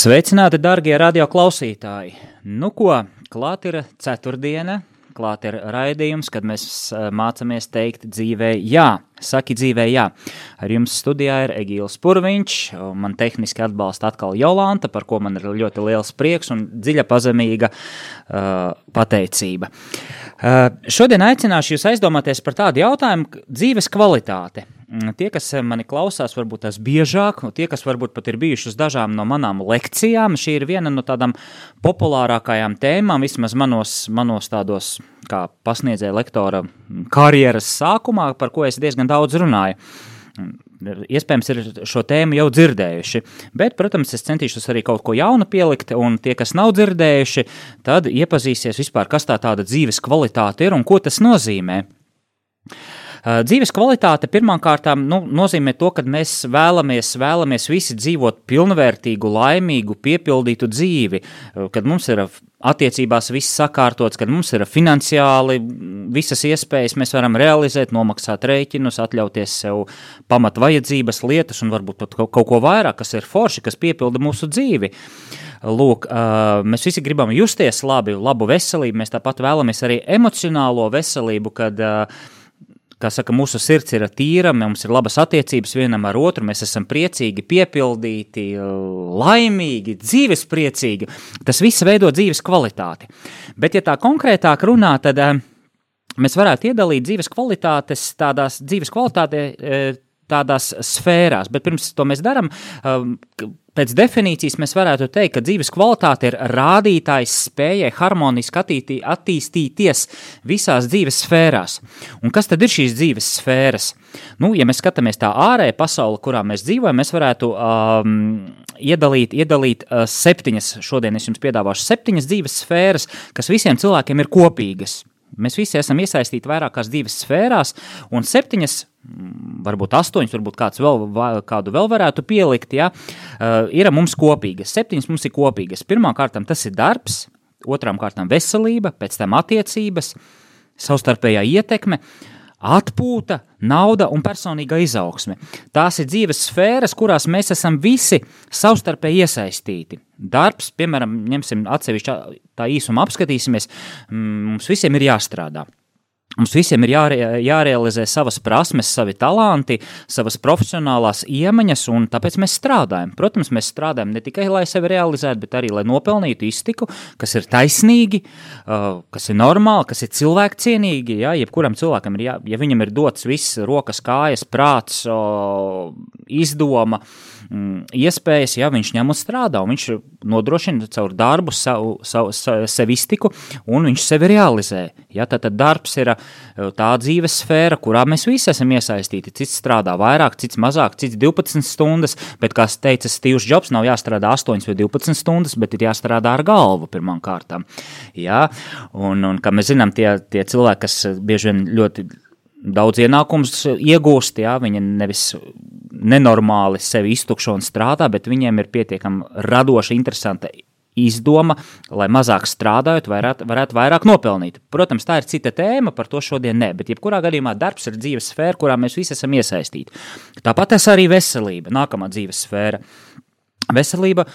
Sveicināti, darbie radioklausītāji! Nu, ko, klāt ir ceturtdiena, klāt ir raidījums, kad mēs eh, mācāmies teikt dzīvē jā. Saki dzīvē jā. Ar jums studijā ir Egīls Purviņš, man tehniski atbalsta atkal Jolanta, par ko man ir ļoti liels prieks un dziļa pazemīga uh, pateicība. Uh, šodien aicināšu jūs aizdomāties par tādu jautājumu - dzīves kvalitāte. Mm, tie, kas mani klausās, varbūt tas biežāk, tie, kas varbūt pat ir bijuši uz dažām no manām lekcijām, šī ir viena no tādām populārākajām tēmām, vismaz manos, manos tādos, kā pasniedzēja lektora karjeras sākumā, par ko es diezgan daudz runāju. Iespējams, ir šo tēmu jau dzirdējuši, bet, protams, es centīšos arī kaut ko jaunu pielikt, un tie, kas nav dzirdējuši, tad iepazīsies vispār, kas tā tāda dzīves kvalitāte ir un ko tas nozīmē. Eh, dzīves kvalitāte pirmkārt nu, nozīmē to, ka mēs vēlamies, vēlamies visi dzīvot pilnvērtīgu, laimīgu, piepildītu dzīvi, eh, kad mums ir attiecībās viss sakārtots, kad mums ir finansiāli visas iespējas, mēs varam realizēt, nomaksāt rēķinus, atļauties sev pamat vajadzības, lietas un varbūt pat kaut ko vairāk, kas ir forši, kas piepilda mūsu dzīvi. Lūk, uh, mēs visi gribam justies labi, labu veselību, mēs tāpat vēlamies arī emocionālo veselību, kad uh, kā saka, mūsu sirds ir tīra, mums ir labas attiecības vienam ar otru, mēs esam priecīgi, piepildīti, laimīgi, dzīves priecīgi. Tas viss veido dzīves kvalitāti. Bet, ja tā konkrētāk runā, tad eh, mēs varētu iedalīt dzīves kvalitātes tādās dzīves kvalitātē eh, tādās sfērās, bet pirms to mēs darām, um, pēc definīcijas mēs varētu teikt, ka dzīves kvalitāte ir rādītājs spējai harmoniski attītī, attīstīties visās dzīves sfērās. Un kas tad ir šīs dzīves sfēras? Nu, ja mēs skatāmies tā ārēja pasaule, kurā mēs dzīvojam, mēs varētu um, iedalīt, iedalīt uh, septiņas, šodien es jums piedāvāšu septiņas dzīves sfēras, kas visiem cilvēkiem ir kopīgas. Mēs visi esam iesaistīti vairākās dzīves sfērās, un septiņas, varbūt astoņas, varbūt kāds vēl, kādu vēl varētu pielikt, ja, uh, ir mums kopīgas. Septiņas mums ir kopīgas. Pirmkārt, tas ir darbs, otrām kārtām veselība, pēc tam attiecības, savstarpējā ietekme, atpūta, nauda un personīga izaugsme. Tās ir dzīves sfēras, kurās mēs esam visi savstarpēji iesaistīti. Darbs, piemēram, ņemsim atsevišķi tā īsumā apskatīsimies, mums visiem ir jāstrādā. Mums visiem ir jāre, jārealizē savas prasmes, savi talanti, savas profesionālās iemaņas, un tāpēc mēs strādājam. Protams, mēs strādājam ne tikai lai sevi realizētu, bet arī lai nopelnītu iztiku, kas ir taisnīgi, uh, kas ir normāli, kas ir cilvēkcienīgi. Ja, jebkuram cilvēkam ir, jā, ja viņam ir dots viss, rokas, kājas, prāts, izdoma, mm, iespējas, ja viņš ņem un strādā, un viņš nodrošina caur darbu savu, savu, savu sevi iztiku, un viņš sevi realizē. Ja, tad, tad darbs ir tā dzīves sfēra, kurā mēs visi esam iesaistīti. Cits strādā vairāk, cits mazāk, cits 12 stundas, bet, kā teica Steve's Jobs, nav jāstrādā 8 vai 12 stundas, bet ir jāstrādā ar galvu pirmām kārtām. Jā, un, un kā mēs zinām, tie, tie cilvēki, kas bieži vien ļoti daudz ienākumus iegūst, jā, viņi nevis nenormāli sevi iztukšo un strādā, bet viņiem ir pietiekami radoša, interesanta izdoma, lai mazāk strādājot, varētu, varētu vairāk nopelnīt. Protams, tā ir cita tēma, par to šodien ne, bet jebkurā gadījumā darbs ir dzīves sfēra, kurā mēs visi esam iesaistīti. Tāpat tas arī veselība, nākamā dzīves sfēra. Veselība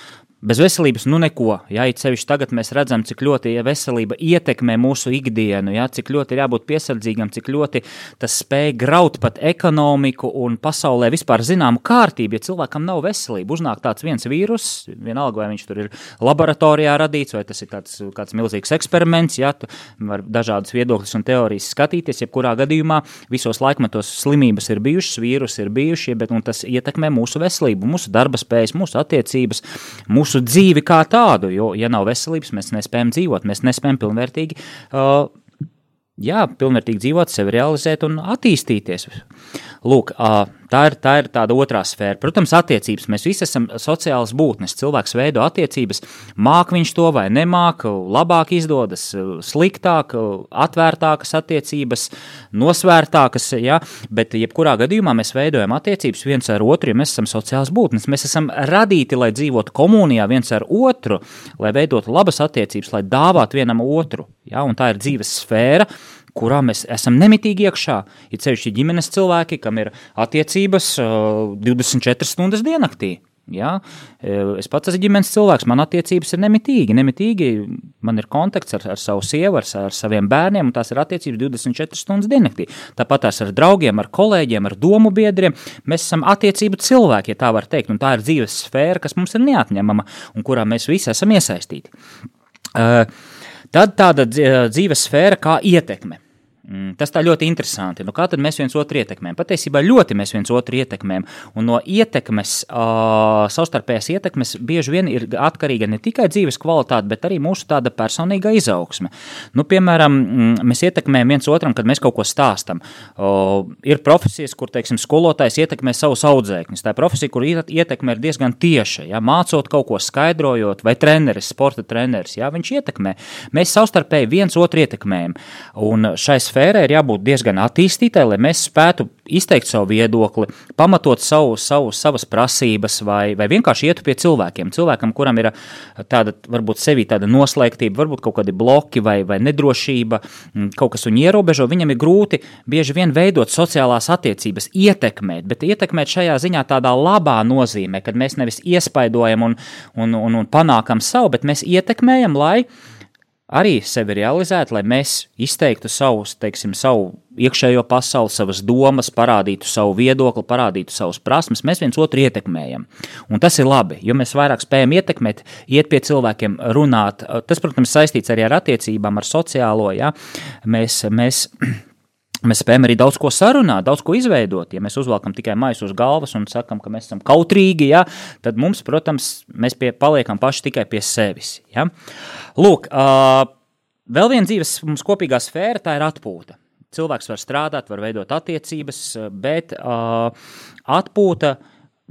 Bez veselības nu neko. Jā, it sevišķi tagad mēs redzam, cik ļoti veselība ietekmē mūsu ikdienu, jā, cik ļoti ir jābūt piesardzīgam, cik ļoti tas spēj graut pat ekonomiku un pasaulē vispār zināmu kārtību. Ja cilvēkam nav veselība, uznāk tāds viens vīrus, vienalga vai viņš tur ir laboratorijā radīts, vai tas ir tāds, kāds milzīgs eksperiments, jā, tu var dažādas viedokļas un teorijas skatīties, jebkurā gadījumā visos laikmetos slimības ir bijušas, vīrusi ir bijušie, bet tas ietekmē mūsu veselību, mūsu darba spējas, mūsu attiecības, mūsu mūsu dzīvi kā tādu, jo, ja nav veselības, mēs nespējam dzīvot, mēs nespējam pilnvērtīgi, uh, jā, pilnvērtīgi dzīvot, sevi realizēt un attīstīties. Lūk, tā ir, tā ir tāda otrā sfēra. Protams, attiecības. Mēs visi esam sociālas būtnes. Cilvēks veido attiecības, māk viņš to vai nemāk, labāk izdodas, sliktāk, atvērtākas attiecības, nosvērtākas. Ja? Bet, jebkurā gadījumā, mēs veidojam attiecības viens ar otru, jo mēs esam sociālas būtnes. Mēs esam radīti, lai dzīvotu komunijā viens ar otru, lai veidotu labas attiecības, lai dāvātu vienam otru. Ja? Un tā ir dzīves sfēra kurā mēs esam nemitīgi iekšā. Ir ceļš ģimenes cilvēki, kam ir attiecības 24 stundas diennaktī. Ja? Es pats esmu ģimenes cilvēks, man attiecības ir nemitīgi. nemitīgi man ir kontakts ar, ar savu sievu, ar, ar saviem bērniem, un tās ir attiecības 24 stundas diennaktī. Tāpat tās ar draugiem, ar kolēģiem, ar domu biedriem. Mēs esam attiecību cilvēki, ja tā var teikt, un tā ir dzīves sfēra, kas mums ir neatņemama un kurā mēs visi esam iesaistīti. Uh, tad tāda dzīves sfēra kā ietekme. Mm, tas tā ļoti interesanti. Nu, kā tad mēs viens otru ietekmējam? Patiesībā ļoti mēs viens otru ietekmējam. Un no ietekmes, uh, savstarpējās ietekmes, bieži vien ir atkarīga ne tikai dzīves kvalitāte, bet arī mūsu tāda personīga izaugsme. Nu, piemēram, mm, mēs ietekmējam viens otram, kad mēs kaut ko stāstam. Uh, ir profesijas, kur, teiksim, skolotājs ietekmē savus audzēkņus. Tā ir profesija, kur ietekme ir diezgan tieša. Ja? Mācot kaut ko skaidrojot, vai treneris, sporta treneris, ja? viņš ietekmē. Mēs savstarpēji viens otru ietekmējam. Un šais sfērai ir jābūt diezgan attīstītai, lai mēs spētu izteikt savu viedokli, pamatot savu, savu, savas prasības, vai, vai vienkārši ietu pie cilvēkiem. Cilvēkam, kuram ir tāda, varbūt sevi tāda noslēgtība, varbūt kaut kādi bloki vai, vai nedrošība, mm, kaut kas viņu ierobežo, viņam ir grūti bieži vien veidot sociālās attiecības, ietekmēt, bet ietekmēt šajā ziņā tādā labā nozīmē, kad mēs nevis iespaidojam un, un, un, un panākam savu, bet mēs ietekmējam, lai arī sevi realizēt, lai mēs izteiktu savus, teiksim, savu iekšējo pasauli, savas domas, parādītu savu viedokli, parādītu savas prasmes, mēs viens otru ietekmējam. Un tas ir labi, jo mēs vairāk spējam ietekmēt, iet pie cilvēkiem, runāt. Tas, protams, saistīts arī ar attiecībām, ar sociālo. Ja? Mēs, mēs Mēs spējam arī daudz ko sarunāt, daudz ko izveidot. Ja mēs uzvelkam tikai maisu uz galvas un sakam, ka mēs esam kautrīgi, ja, tad mums, protams, mēs pie, paliekam paši tikai pie sevis. Ja. Lūk, uh, vēl viena dzīves mums kopīgā sfēra - tā ir atpūta. Cilvēks var strādāt, var veidot attiecības, bet uh, atpūta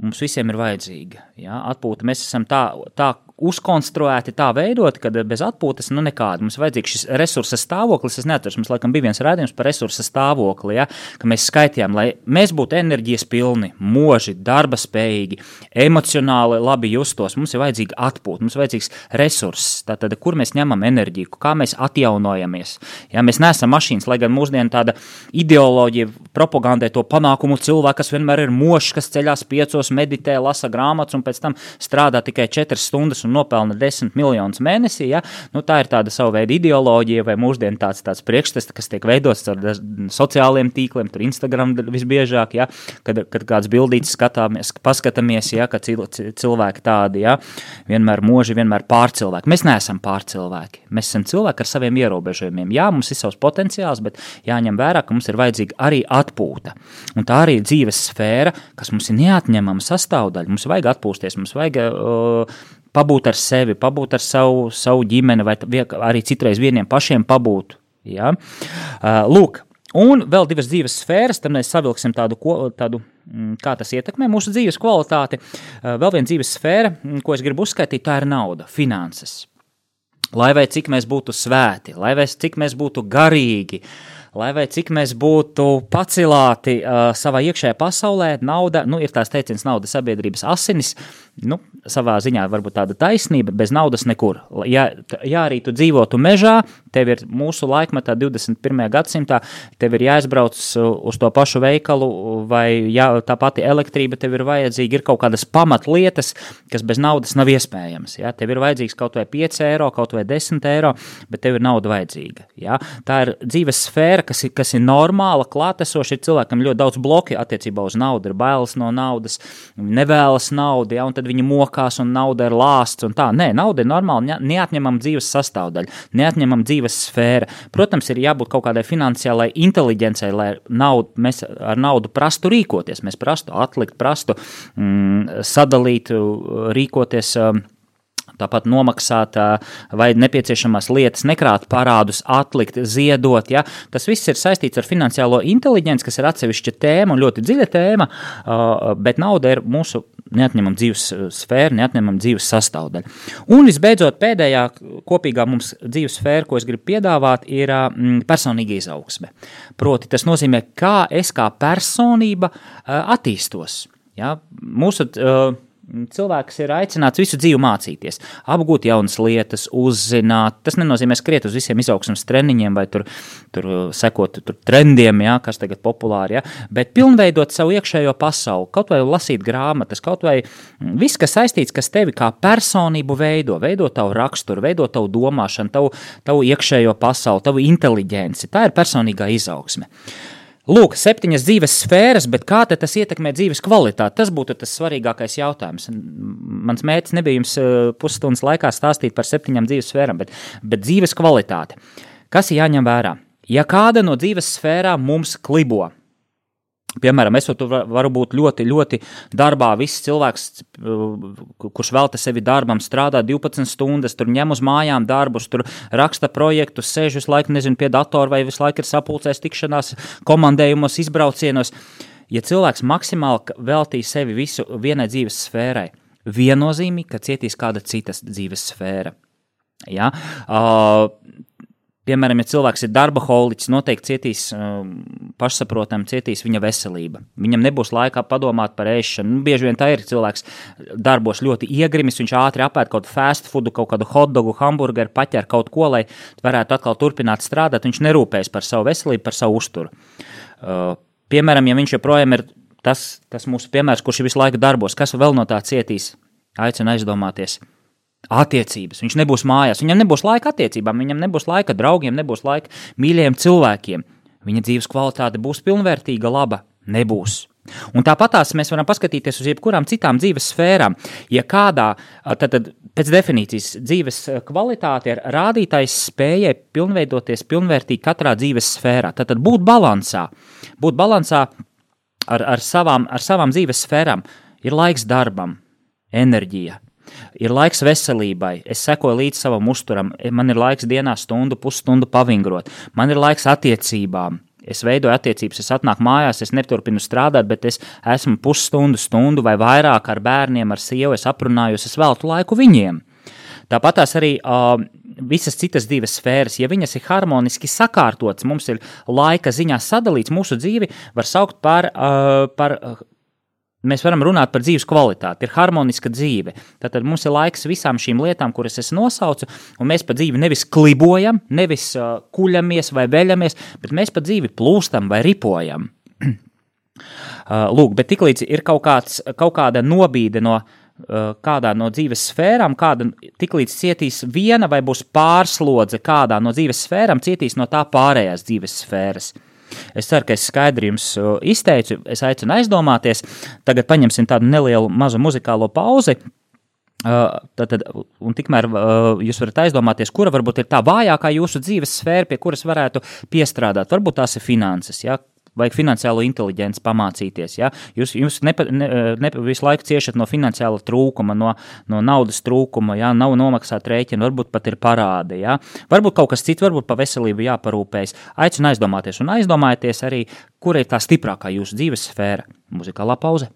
mums visiem ir vajadzīga. Ja? Atpūta mēs esam tā, tā uzkonstruēti tā veidoti, ka bez atpūtas nu nekāda. Mums vajadzīgs šis resursa stāvoklis. Es neatceros, mums laikam bija viens rādījums par resursa stāvokli, ja, ka mēs skaitījām, lai mēs būtu enerģijas pilni, moži, darba spējīgi, emocionāli labi justos. Mums ir vajadzīga atpūta, mums ir vajadzīgs resurss, tātad, kur mēs ņemam enerģiju, kā mēs atjaunojamies. Ja, mēs neesam mašīnas, lai gan mūsdienu tāda ideoloģija propagandē to panākumu cilvēku, kas vienmēr ir mošs, kas ceļās piecos, meditē, lasa grāmatas un pēc tam strādā tikai četras stundas un nopelna 10 miljonus mēnesī, ja? nu, tā ir tāda sava veida ideoloģija vai mūsdienu tāds, tāds priekšstats, kas tiek veidots ar sociāliem tīkliem, tur Instagram visbiežāk, ja? kad, kad kāds bildīts skatāmies, paskatāmies, ja? ka cilvēki tādi, ja? vienmēr moži, vienmēr pārcilvēki. Mēs neesam pārcilvēki, mēs esam cilvēki ar saviem ierobežojumiem. Jā, mums ir savs potenciāls, bet jāņem vērā, ka mums ir vajadzīga arī atpūta. Un tā arī ir dzīves sfēra, kas mums ir neatņemama sastāvdaļa. Mums vajag atpūsties, mums vajag uh, pabūt ar sevi, pabūt ar savu, savu ģimeni, vai arī citreiz vieniem pašiem pabūt. Ja? Lūk, un vēl divas dzīves sfēras, tad mēs savilksim tādu, tādu mm, kā tas ietekmē mūsu dzīves kvalitāti. Vēl viena dzīves sfēra, mm, ko es gribu uzskaitīt, tā ir nauda, finanses. Lai vai cik mēs būtu svēti, lai vai cik mēs būtu garīgi, lai vai cik mēs būtu pacilāti uh, savā iekšējā pasaulē, nauda, nu, ir tās teiciens, nauda sabiedrības asinis, uh, nu, savā ziņā varbūt tāda taisnība, bez naudas nekur. Ja, ja arī tu dzīvotu mežā, tev ir mūsu laikmetā, 21. gadsimtā, tev ir jāizbrauc uz to pašu veikalu, vai jā, tā pati elektrība tev ir vajadzīga, ir kaut kādas pamatlietas, kas bez naudas nav iespējams. Ja? Tev ir vajadzīgs kaut vai 5 eiro, kaut vai 10 eiro, bet tev ir nauda vajadzīga. Ja? Tā ir dzīves sfēra, kas ir, kas ir normāla, klātesoša. Ir cilvēkam ļoti daudz bloki attiecībā uz naudu, ir bailes no naudas, nevēlas naudu. Ja? Tad viņi mokās un nauda ir lāsts un tā. Nē, nauda ir normāla, neatņemama dzīves sastāvdaļa, neatņemama dzīves sfēra. Protams, ir jābūt kaut kādai finansiālai inteligencei, lai naudu, mēs ar naudu prastu rīkoties. Mēs prastu atlikt, prastu mm, sadalīt, rīkoties. Um, tāpat nomaksāt vai nepieciešamās lietas, nekrāt parādus, atlikt, ziedot. Ja? Tas viss ir saistīts ar finansiālo inteligenci, kas ir atsevišķa tēma un ļoti dziļa tēma, bet nauda ir mūsu neatņemama dzīves sfēra, neatņemama dzīves sastāvdaļa. Un visbeidzot, pēdējā kopīgā mums dzīves sfēra, ko es gribu piedāvāt, ir personīga izaugsme. Proti, tas nozīmē, kā es kā personība attīstos. Ja? Mūsu uh, Cilvēks ir aicināts visu dzīvi mācīties, apgūt jaunas lietas, uzzināt. Tas nenozīmē skriet uz visiem izaugsmas treniņiem vai tur, tur sekot tur trendiem, jā, kas tagad populāri, jā, bet pilnveidot savu iekšējo pasauli, kaut vai lasīt grāmatas, kaut vai viss, kas saistīts, kas tevi kā personību veido, veido tavu raksturu, veido tavu domāšanu, tavu, tavu iekšējo pasauli, tavu inteliģenci. Tā ir personīgā izaugsme. Lūk, septiņas dzīves sfēras, bet kā tas ietekmē dzīves kvalitāti? Tas būtu tas svarīgākais jautājums. Mans mērķis nebija jums pusstundas laikā stāstīt par septiņām dzīves sfērām, bet, bet dzīves kvalitāte. Kas jāņem vērā? Ja kāda no dzīves sfērām mums klibo, Piemēram, es varu būt ļoti, ļoti darbā. Viss cilvēks, kurš velta sevi darbam, strādā 12 stundas, tur ņem uz mājām darbus, tur raksta projektus, sēž visu laiku, nezinu, pie datora vai visu laiku ir sapulcēs, tikšanās, komandējumos, izbraucienos. Ja cilvēks maksimāli veltīs sevi visu vienai dzīves sfērai, viennozīmīgi, ka cietīs kāda citas dzīves sfēra. Ja? Uh, Piemēram, ja cilvēks ir darba holiķis, noteikti cietīs, um, pašsaprotami cietīs viņa veselība. Viņam nebūs laikā padomāt par ēšanu. Nu, bieži vien tā ir cilvēks darbos ļoti iegrimis, viņš ātri apēd kaut kādu fast food, kaut kādu hotdogu, hamburgeru, paķer kaut ko, lai varētu atkal turpināt strādāt. Viņš nerūpējas par savu veselību, par savu uzturu. Uh, piemēram, ja viņš joprojām ir tas, tas mūsu piemērs, kurš visu laiku darbos, kas vēl no tā cietīs, aicina aizdomāties attiecības. Viņš nebūs mājās, viņam nebūs laika attiecībām, viņam nebūs laika draugiem, nebūs laika mīļiem cilvēkiem. Viņa dzīves kvalitāte būs pilnvērtīga, laba, nebūs. Un tāpatās mēs varam paskatīties uz jebkurām citām dzīves sfērām. Ja kādā, tad, tad pēc definīcijas dzīves kvalitāte ir rādītājs spējai pilnveidoties pilnvērtīgi katrā dzīves sfērā. Tad, tad būt balansā, būt balansā ar, ar, savām, ar savām dzīves sfērām ir laiks darbam, enerģija, ir laiks veselībai, es sekoju līdz savam uzturam, man ir laiks dienā stundu, pusstundu pavingrot, man ir laiks attiecībām. Es veidoju attiecības, es atnāku mājās, es neturpinu strādāt, bet es esmu pusstundu, stundu vai vairāk ar bērniem, ar sievu, es aprunājos, es veltu laiku viņiem. Tāpat tās arī uh, visas citas dzīves sfēras, ja viņas ir harmoniski sakārtotas, mums ir laika ziņā sadalīts, mūsu dzīvi var saukt par, uh, par mēs varam runāt par dzīves kvalitāti, ir harmoniska dzīve. Tad mums ir laiks visām šīm lietām, kuras es nosaucu, un mēs pa dzīvi nevis klibojam, nevis uh, kuļamies vai veļamies, bet mēs pa dzīvi plūstam vai ripojam. uh, lūk, bet tiklīdz ir kaut, kāds, kaut kāda nobīde no uh, kādā no dzīves sfērām, kāda tiklīdz cietīs viena vai būs pārslodze kādā no dzīves sfērām, cietīs no tā pārējās dzīves sfēras. Es ceru, ka es skaidri jums izteicu, es aicinu aizdomāties. Tagad paņemsim tādu nelielu mazu muzikālo pauzi. Uh, tad, tad, un tikmēr jūs varat aizdomāties, kura varbūt ir tā vājākā jūsu dzīves sfēra, pie kuras varētu piestrādāt. Varbūt tās ir finanses, ja? Vajag finansiālo inteligenci pamācīties. Ja? Jūs, jūs nepa, ne, ne, visu laiku ciešat no finansiāla trūkuma, no, no naudas trūkuma, ja? nav nomaksāt rēķinu, varbūt pat ir parādi. Ja? Varbūt kaut kas cits, varbūt par veselību jāparūpējas. Aicinu aizdomāties un aizdomājieties arī, kur ir tā stiprākā jūsu dzīves sfēra. Muzikālā pauze.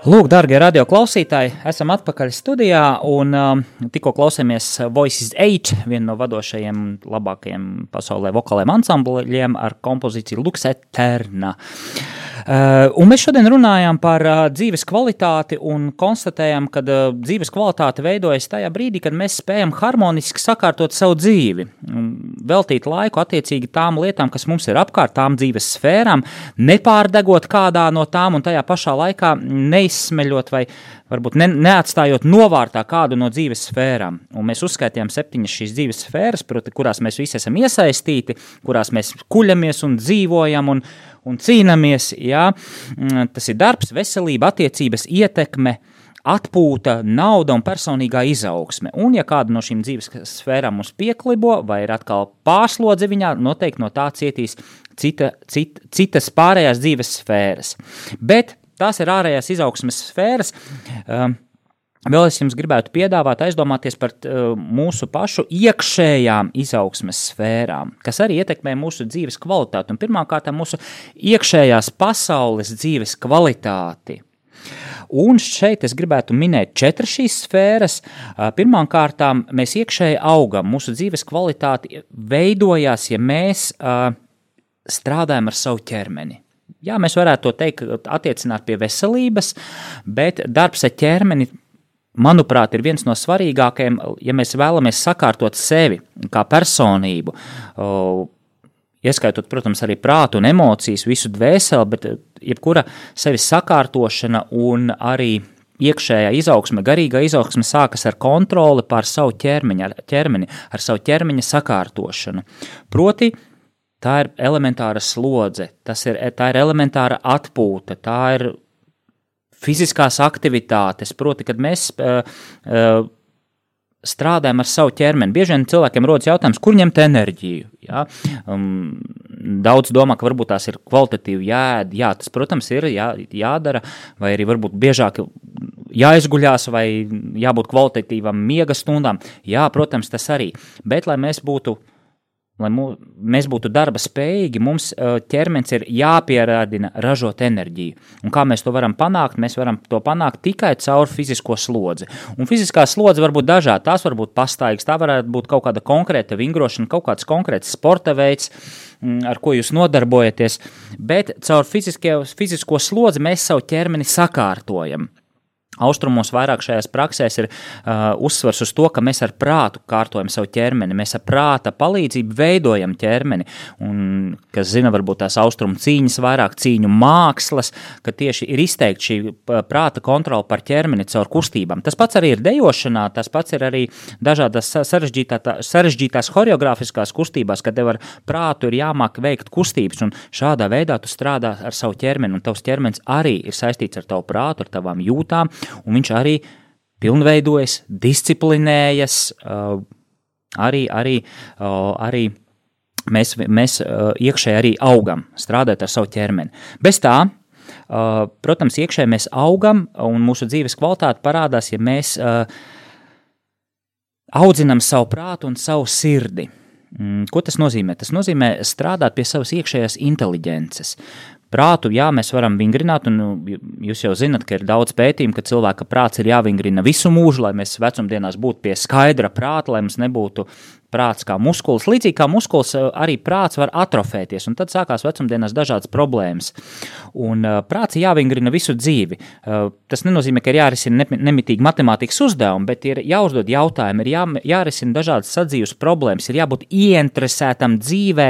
Lūk, darbie radio klausītāji, esam atpakaļ studijā un um, tikko klausāmies Voices 8, vienu no vadošajiem, labākajiem pasaulē vokāliem ansambļiem ar kompozīciju Lux Eterna. Uh, un mēs šodien runājam par uh, dzīves kvalitāti un konstatējam, ka uh, dzīves kvalitāte veidojas tajā brīdī, kad mēs spējam harmoniski sakārtot savu dzīvi, veltīt laiku attiecīgi tām lietām, kas mums ir apkārt, tām dzīves sfērām, nepārdegot kādā no tām un tajā pašā laikā neizsmeļot vai varbūt ne, neatstājot novārtā kādu no dzīves sfērām. Un mēs uzskaitījām septiņas šīs dzīves sfēras, proti, kurās mēs visi esam iesaistīti, kurās mēs kuļamies un dzīvojam un, un cīnāmies. Jā. Mm, tas ir darbs, veselība, attiecības, ietekme, atpūta, nauda un personīgā izaugsme. Un, ja kāda no šīm dzīves sfērām mums pieklibo, vai ir atkal pārslodze viņā, noteikti no tā cietīs cita, cita, citas pārējās dzīves sfēras. Bet tās ir ārējās izaugsmes sfēras. Um, Vēl es jums gribētu piedāvāt aizdomāties par uh, mūsu pašu iekšējām izaugsmes sfērām, kas arī ietekmē mūsu dzīves kvalitāti un pirmkārt mūsu iekšējās pasaules dzīves kvalitāti. Un šeit es gribētu minēt četras šīs sfēras. Uh, Pirmkārt, mēs iekšēji augam, mūsu dzīves kvalitāte veidojās, ja mēs uh, strādājam ar savu ķermeni. Jā, mēs varētu to teikt, attiecināt pie veselības, bet darbs ar ķermeni manuprāt, ir viens no svarīgākajiem, ja mēs vēlamies sakārtot sevi kā personību. Ieskaitot, protams, arī prātu un emocijas, visu dvēseli, bet jebkura sevis sakārtošana un arī iekšējā izaugsme, garīgā izaugsme sākas ar kontroli pār savu ķermeni, ar, ķermeni, ar savu ķermeņa sakārtošanu. Proti, tā ir elementāra slodze, ir, tā ir elementāra atpūta, tā ir fiziskās aktivitātes, proti, kad mēs uh, uh, strādājam ar savu ķermeni. Bieži vien cilvēkiem rodas jautājums, kur ņemt enerģiju. Ja? Um, daudz domā, ka varbūt tās ir kvalitatīvi jāēd. Jā, tas, protams, ir jā, jādara, vai arī varbūt biežāk jāizguļās, vai jābūt kvalitatīvam miega stundām. Jā, protams, tas arī. Bet, lai mēs būtu lai mū, mēs būtu darba spējīgi, mums ķermenis ir jāpierādina ražot enerģiju. Un kā mēs to varam panākt? Mēs varam to panākt tikai caur fizisko slodzi. Un fiziskā slodze var būt dažāda. Tās var būt pastāvīgas, tā varētu būt kaut kāda konkrēta vingrošana, kaut kāds konkrēts sporta veids, mm, ar ko jūs nodarbojaties. Bet caur fizisko slodzi mēs savu ķermeni sakārtojam. Austrumos vairāk šajās praksēs ir uh, uzsvars uz to, ka mēs ar prātu kārtojam savu ķermeni, mēs ar prāta palīdzību veidojam ķermeni. Un, kas zina, varbūt tās austrumu cīņas, vairāk cīņu mākslas, ka tieši ir izteikti šī prāta kontrola par ķermeni caur kustībām. Tas pats arī ir dejošanā, tas pats ir arī dažādas sarežģītā, sarežģītās choreogrāfiskās kustībās, kad tev ar prātu ir jāmāk veikt kustības, un šādā veidā tu strādā ar savu ķermeni, un tavs ķermenis arī ir saistīts ar tavu prātu, ar tavām jūtām un viņš arī pilnveidojas, disciplinējas, uh, arī, arī, uh, arī mēs, mēs uh, iekšēji arī augam, strādājot ar savu ķermeni. Bez tā, protams, iekšēji mēs augam, un mūsu dzīves kvalitāte parādās, ja mēs audzinam savu prātu un savu sirdi. Mm, ko tas nozīmē? Tas nozīmē strādāt pie savas iekšējās inteligences prātu, jā, mēs varam vingrināt, un nu, jūs jau zinat, ka ir daudz pētījumu, ka cilvēka prāts ir jāvingrina visu mūžu, lai mēs vecumdienās būtu pie skaidra prāta, lai mums nebūtu prāts kā muskulis. Līdzīgi kā muskulis, eh, arī prāts var atrofēties, un tad sākās vecumdienās dažādas problēmas. Un uh, prāts jāvingrina visu dzīvi. Uh, tas nenozīmē, ka ir jārisina ne, nemitīgi matemātikas uzdevumi, bet ir jāuzdod jautājumi, ir jā, jārisina dažādas sadzīves problēmas, ir jābūt ieinteresētam dzīvē,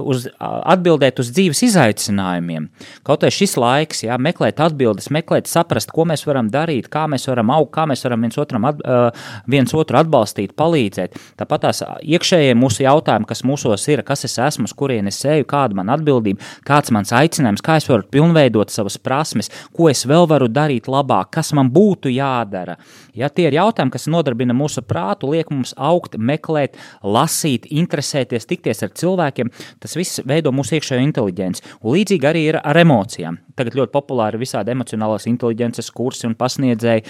uz, atbildēt uz dzīves izaicinājumiem. Kaut arī šis laiks, jā, meklēt atbildes, meklēt, saprast, ko mēs varam darīt, kā mēs varam augt, kā mēs varam viens, otram, at, viens otru atbalstīt, palīdzēt. Tāpat tās tās iekšējie mūsu jautājumi, kas mūsos ir, kas es esmu, kurien es eju, kāda man atbildība, kāds mans aicinājums, kā es varu pilnveidot savas prasmes, ko es vēl varu darīt labāk, kas man būtu jādara. Ja tie ir jautājumi, kas nodarbina mūsu prātu, liek mums augt, meklēt, lasīt, interesēties, tikties ar cilvēkiem, tas viss veido mūsu iekšējo inteliģenci. Un līdzīgi arī ir ar emocijām. Tagad ļoti populāri visādi emocionālās inteliģences kursi un pasniedzēji.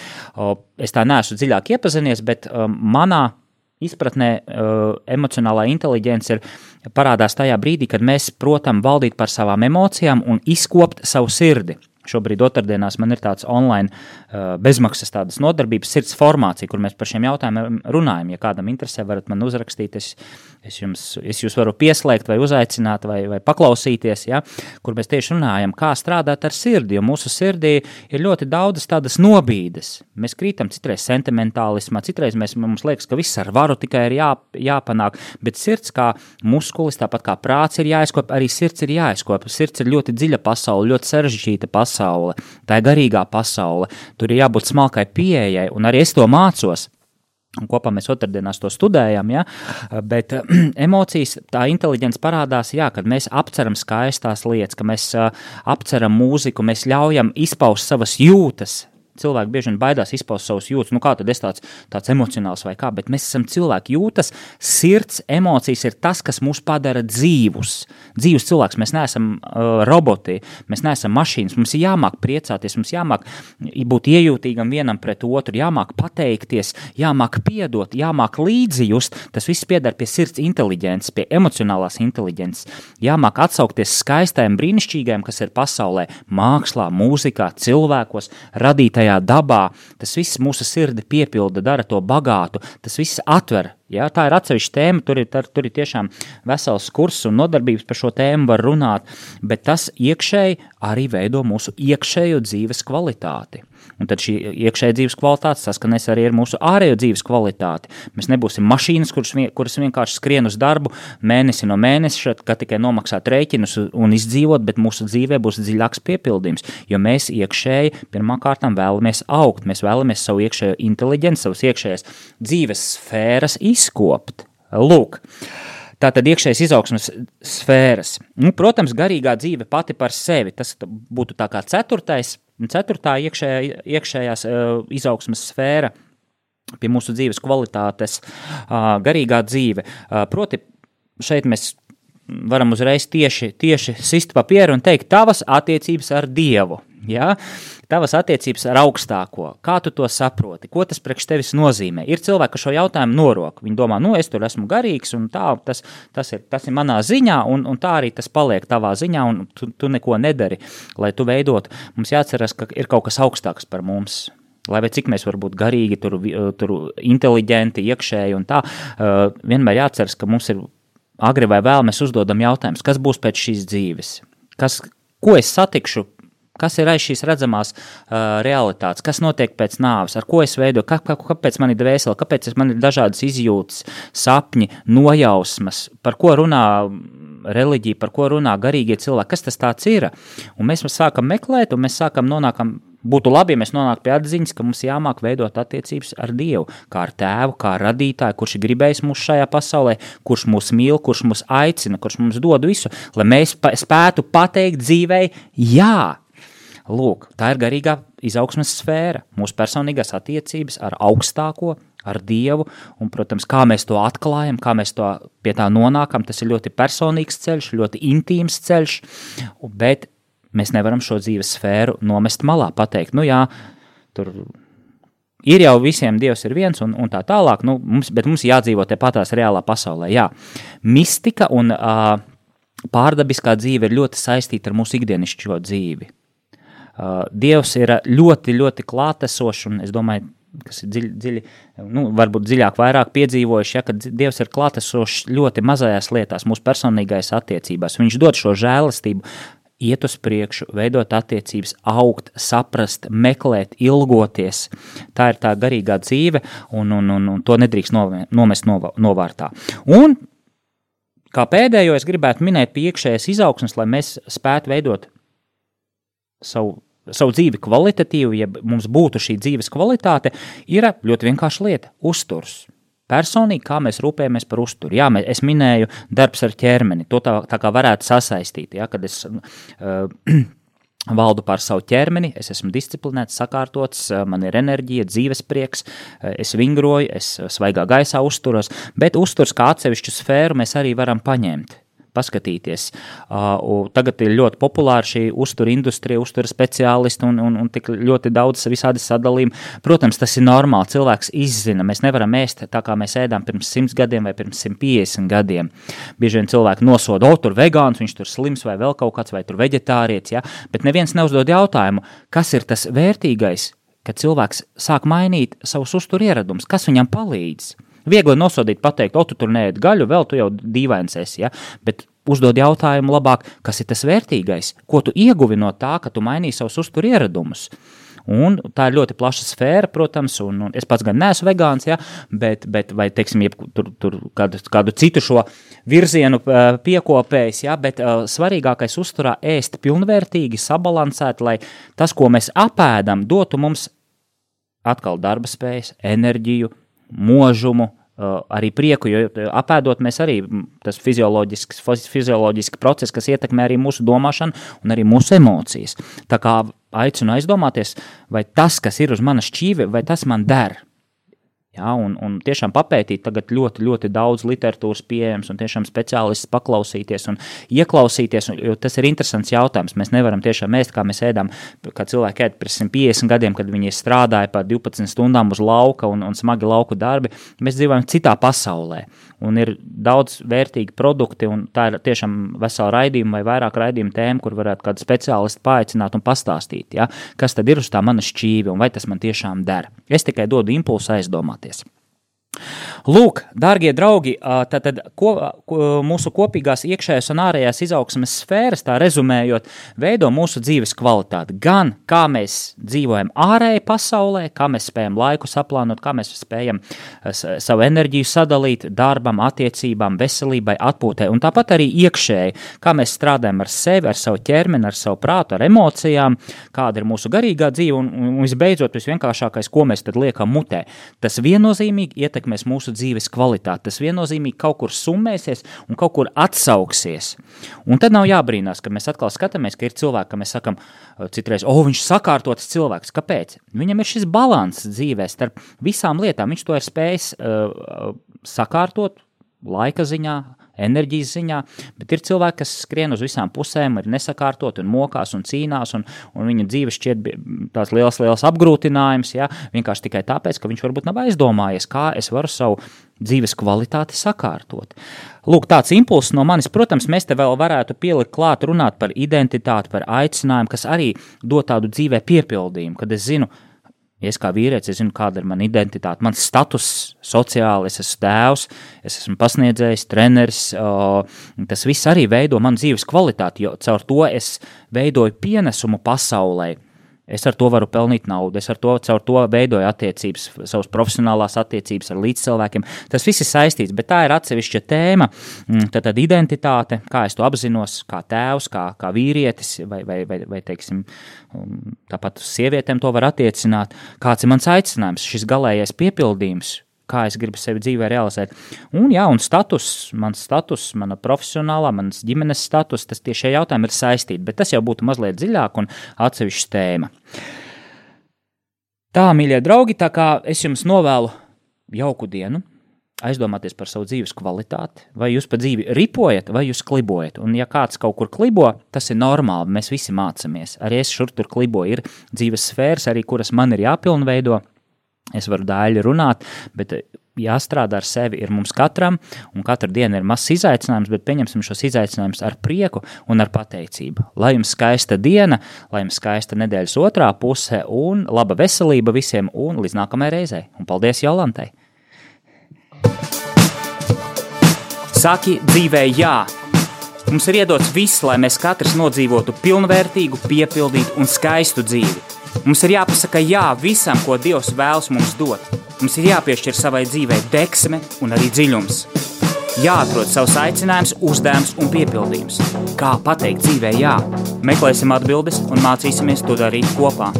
Es tā neesmu dziļāk iepazinies, bet manā izpratnē uh, emocionālā inteligence ir parādās tajā brīdī, kad mēs protam valdīt par savām emocijām un izkopt savu sirdi. Šobrīd otrdienās man ir tāds online uh, bezmaksas tādas nodarbības sirds formācija, kur mēs par šiem jautājumiem runājam. Ja kādam interesē, varat man uzrakstīt, es, es, jums, es jūs varu pieslēgt vai uzaicināt vai, vai paklausīties, ja, kur mēs tieši runājam, kā strādāt ar sirdi, jo mūsu sirdī ir ļoti daudzas tādas nobīdes. Mēs krītam citreiz sentimentālismā, citreiz mēs, mums liekas, ka viss ar varu tikai ir jā, jāpanāk, bet sirds kā muskulis, tāpat kā prāts ir jāizkop, arī sirds ir jāizkop. Sirds ir ļoti dziļa pasaule, ļoti sarežģīta pasaule pasaule, tā ir garīgā pasaule. Tur ir jābūt smalkai pieejai, un arī es to mācos. Un kopā mēs otrdienās to studējam, ja? bet emocijas, tā inteliģence parādās, jā, kad mēs apceram skaistās lietas, ka mēs apceram mūziku, mēs ļaujam izpaust savas jūtas, cilvēki bieži vien baidās izpaust savus jūtas. Nu, kā tad es tāds, tāds emocionāls vai kā, bet mēs esam cilvēki. Jūtas, sirds, emocijas ir tas, kas mūs padara dzīvus. Dzīvus cilvēks, mēs neesam uh, roboti, mēs neesam mašīnas. Mums ir jāmāk priecāties, mums jāmāk būt iejūtīgam vienam pret otru, jāmāk pateikties, jāmāk piedot, jāmāk līdzjust. Tas viss pieder pie sirds inteliģences, pie emocionālās inteliģences. Jāmāk atsaukties skaistajam, brīnišķīgajam, kas ir pasaulē, mākslā, mūzikā, cilvēkos, radītajā šajā dabā, tas viss mūsu sirdi piepilda, dara to bagātu, tas viss atver Ja, tā ir atsevišķa tēma, tur ir, tur ir tiešām vesels kurs un nodarbības par šo tēmu var runāt, bet tas iekšēji arī veido mūsu iekšējo dzīves kvalitāti. Un tad šī iekšējā dzīves kvalitāte saskanēs arī ar mūsu ārējo dzīves kvalitāti. Mēs nebūsim mašīnas, kuras, kuras vienkārši skrien uz darbu mēnesi no mēneša, kad tikai nomaksāt rēķinus un izdzīvot, bet mūsu dzīvē būs dziļāks piepildījums, jo mēs iekšēji pirmkārt vēlamies augt, mēs vēlamies savu iekšējo inteliģenci, savas iekšējās dzīves sfēras izkopt. Lūk, tā tad iekšējas izaugsmas sfēras. Nu, protams, garīgā dzīve pati par sevi. Tas būtu tā kā ceturtais, ceturtā iekšējā, iekšējās uh, izaugsmas sfēra pie mūsu dzīves kvalitātes, uh, garīgā dzīve. Uh, proti, šeit mēs varam uzreiz tieši, tieši sist papieru un teikt, tavas attiecības ar Dievu. Ja? Tavas attiecības ar augstāko, kā tu to saproti, ko tas priekš tevis nozīmē? Ir cilvēki, kas šo jautājumu norok. Viņi domā, nu, es tur esmu garīgs, un tā, tas, tas, ir, tas ir manā ziņā, un, un tā arī tas paliek tavā ziņā, un tu, tu neko nedari, lai tu veidot. Mums jāatcerās, ka ir kaut kas augstāks par mums. Lai cik mēs varam būt garīgi, tur, tur inteliģenti, iekšēji un tā, uh, vienmēr jāatceras, ka mums ir agri vai vēl mēs uzdodam jautājumus, kas būs pēc šīs dzīves, kas, ko es satikšu Kas ir aiz šīs redzamās uh, realitātes, kas notiek pēc nāves, ar ko es veidoju, kā, kā, kāpēc man ir dvēsele, kāpēc man ir dažādas izjūtas, sapņi, nojausmas, par ko runā reliģija, par ko runā garīgie cilvēki, kas tas ir. Un mēs sākam meklēt, un mēs sākam nonākam. Būtu labi, ja mēs nonāktu pie atziņas, ka mums jāmāk veidot attiecības ar Dievu, kā ar tēvu, kā ar radītāju, kurš ir gribējis mūs šajā pasaulē, kurš mūs mīl, kurš mūs aicina, kurš mums dod visu, lai mēs spētu pateikt dzīvei, jā, Lūk, tā ir garīgā izaugsmes sfēra, mūsu personīgās attiecības ar augstāko, ar Dievu, un, protams, kā mēs to atklājam, kā mēs to pie tā nonākam, tas ir ļoti personīgs ceļš, ļoti intīms ceļš, bet mēs nevaram šo dzīves sfēru nomest malā, pateikt, nu jā, tur ir jau visiem Dievs ir viens un, un tā tālāk, nu, mums, bet mums jādzīvo te patās reālā pasaulē, jā. Mistika un uh, pārdabiskā dzīve ir ļoti saistīta ar mūsu ikdienišķo dzīvi. Uh, Dievs ir ļoti, ļoti klātesošs, un es domāju, kas ir dziļi, dziļi nu, varbūt dziļāk, vairāk piedzīvojuši, ja, ka Dievs ir klātesošs ļoti mazajās lietās, mūsu personīgais attiecībās. Viņš dod šo žēlastību, iet uz priekšu, veidot attiecības, augt, saprast, meklēt, ilgoties. Tā ir tā garīgā dzīve, un, un, un, un to nedrīkst nomest novārtā. Un, kā pēdējo, es gribētu minēt pie iekšējas izaugsmes, lai mēs spētu veidot savu savu dzīvi kvalitatīvi, ja mums būtu šī dzīves kvalitāte, ir ļoti vienkārša lieta - uzturs. Personīgi, kā mēs rūpējamies par uzturu. Jā, mēs, es minēju darbs ar ķermeni, to tā, tā kā varētu sasaistīt, ja, kad es uh, valdu pār savu ķermeni, es esmu disciplinēts, sakārtots, man ir enerģija, dzīves prieks, es vingroju, es svaigā gaisā uzturos, bet uzturs kā atsevišķu sfēru mēs arī varam paņemt paskatīties. Uh, tagad ir ļoti populāra šī uztura industrija, uztura speciālisti un, un, un tik ļoti daudz visādi sadalījumi. Protams, tas ir normāli. Cilvēks izzina. Mēs nevaram ēst tā, kā mēs ēdām pirms 100 gadiem vai pirms 150 gadiem. Bieži vien cilvēki nosoda, o, tur vegāns, viņš tur slims vai vēl kaut kāds, vai tur veģetārietis. Ja? Bet neviens neuzdod jautājumu, kas ir tas vērtīgais, kad cilvēks sāk mainīt savus uzturu ieradumus, kas viņam palīdz. Viegli nosodīt, pateikt, o, tu tur neēd gaļu, vēl tu jau dīvains esi, ja? bet uzdod jautājumu labāk, kas ir tas vērtīgais, ko tu ieguvi no tā, ka tu mainīji savus uzturu ieradumus. Un tā ir ļoti plaša sfēra, protams, un, un es pats gan neesmu vegāns, ja, bet, bet vai, teiksim, jeb, tur, tur kādu, kādu citu šo virzienu piekopējis, ja, bet uh, svarīgākais uzturā ēst pilnvērtīgi, sabalansēt, lai tas, ko mēs apēdam, dotu mums atkal darba spējas, enerģiju, mūžumu, Uh, arī prieku, jo apēdot mēs arī tas fizioloģisks, fizioloģisks process, kas ietekmē arī mūsu domāšanu un arī mūsu emocijas. Tā kā aicinu aizdomāties, vai tas, kas ir uz manas šķīve, vai tas man der. Ja, un, un tiešām papētīt, tagad ļoti, ļoti daudz literatūras pieejams, un tiešām speciālists paklausīties un ieklausīties. Un, tas ir interesants jautājums. Mēs nevaram tiešām ēst, kā mēs ēdām, kā cilvēki ēd pirms 150 gadiem, kad viņi strādāja par 12 stundām uz lauka un, un smagi lauku darbi. Mēs dzīvojam citā pasaulē, un ir daudz vērtīgi produkti, un tā ir tiešām vesela raidījuma vai vairāk raidījuma tēma, kur varētu kādu speciālistu paaicināt un pastāstīt, ja, kas tad ir uz tā mana šķīve un vai tas man tiešām der. Es tikai dodu impulsu aizdomāt iedomāties. Lūk, darbie draugi, tad ko, mūsu kopīgās iekšējās un ārējās izaugsmes sfēras, tā rezumējot, veido mūsu dzīves kvalitāti. Gan kā mēs dzīvojam ārēji pasaulē, kā mēs spējam laiku saplānot, kā mēs spējam savu enerģiju sadalīt darbam, attiecībām, veselībai, atpūtai, un tāpat arī iekšēji, kā mēs strādājam ar sevi, ar savu ķermeni, ar savu prātu, ar emocijām, kāda ir mūsu garīgā dzīve, un, un visbeidzot, visvienkāršākais, ko mēs tad liekam mutē. Tas viennozīmīgi ietekmēs mūsu dzīves kvalitāti. Tas viennozīmīgi kaut kur summēsies un kaut kur atsauksies. Un tad nav jābrīnās, ka mēs atkal skatāmies, ka ir cilvēki, ka mēs sakam, citreiz, o, oh, viņš sakārtots cilvēks. Kāpēc? Viņam ir šis balans dzīvē starp visām lietām. Viņš to ir spējis uh, sakārtot laika ziņā, enerģijas ziņā, bet ir cilvēki, kas skrien uz visām pusēm, ir nesakārtot un mokās un cīnās, un, un viņa dzīve šķiet tāds liels, liels apgrūtinājums, ja, vienkārši tikai tāpēc, ka viņš varbūt nav aizdomājies, kā es varu savu dzīves kvalitāti sakārtot. Lūk, tāds impulss no manis, protams, mēs te vēl varētu pielikt klāt, runāt par identitāti, par aicinājumu, kas arī dod tādu dzīvē piepildījumu, kad es zinu, Ja es kā vīrietis es zinu, kāda ir mana identitāte, mans status sociāli, es esmu tēvs, es esmu pasniedzējs, treneris. Tas viss arī veido manu dzīves kvalitāti, jo caur to es veidoju pienesumu pasaulē. Es ar to varu pelnīt naudu, es ar to, caur to veidoju attiecības, savas profesionālās attiecības ar līdzcilvēkiem. Tas viss ir saistīts, bet tā ir atsevišķa tēma. Mm, tad, tad identitāte, kā es to apzinos, kā tēvs, kā, kā vīrietis, vai, vai, vai, vai teiksim, um, tāpat uz sievietēm to var attiecināt. Kāds ir mans aicinājums, šis galīgais piepildījums, kā es gribu sevi dzīvē realizēt. Un, jā, un status, mans status, mana profesionālā, manas ģimenes status, tas tie šie jautājumi ir saistīti, bet tas jau būtu mazliet dziļāk un atsevišķa tēma. Tā, mīļie draugi, tā kā es jums novēlu jauku dienu, aizdomāties par savu dzīves kvalitāti, vai jūs pa dzīvi ripojat, vai jūs klibojat. Un, ja kāds kaut kur klibo, tas ir normāli, mēs visi mācāmies. Arī es šur tur kliboju, ir dzīves sfēras, arī kuras man ir jāpilnveido, Es varu dāļi runāt, bet eh, jāstrādā ar sevi ir mums katram, un katra diena ir mazs izaicinājums, bet pieņemsim šos izaicinājumus ar prieku un ar pateicību. Lai jums skaista diena, lai jums skaista nedēļas otrā puse, un laba veselība visiem, un līdz nākamajai reizei. Un paldies Jolantai! Saki dzīvē jā! Mums ir iedots viss, lai mēs katrs nodzīvotu pilnvērtīgu, piepildītu un skaistu dzīvi. Mums ir jāpasaka jā visam, ko Dievs vēlas mums dot. Mums ir jāpiešķir savai dzīvei deksme un arī dziļums. Jāatrod savs aicinājums, uzdevums un piepildījums. Kā pateikt dzīvē jā? Meklēsim atbildes un mācīsimies to darīt kopā.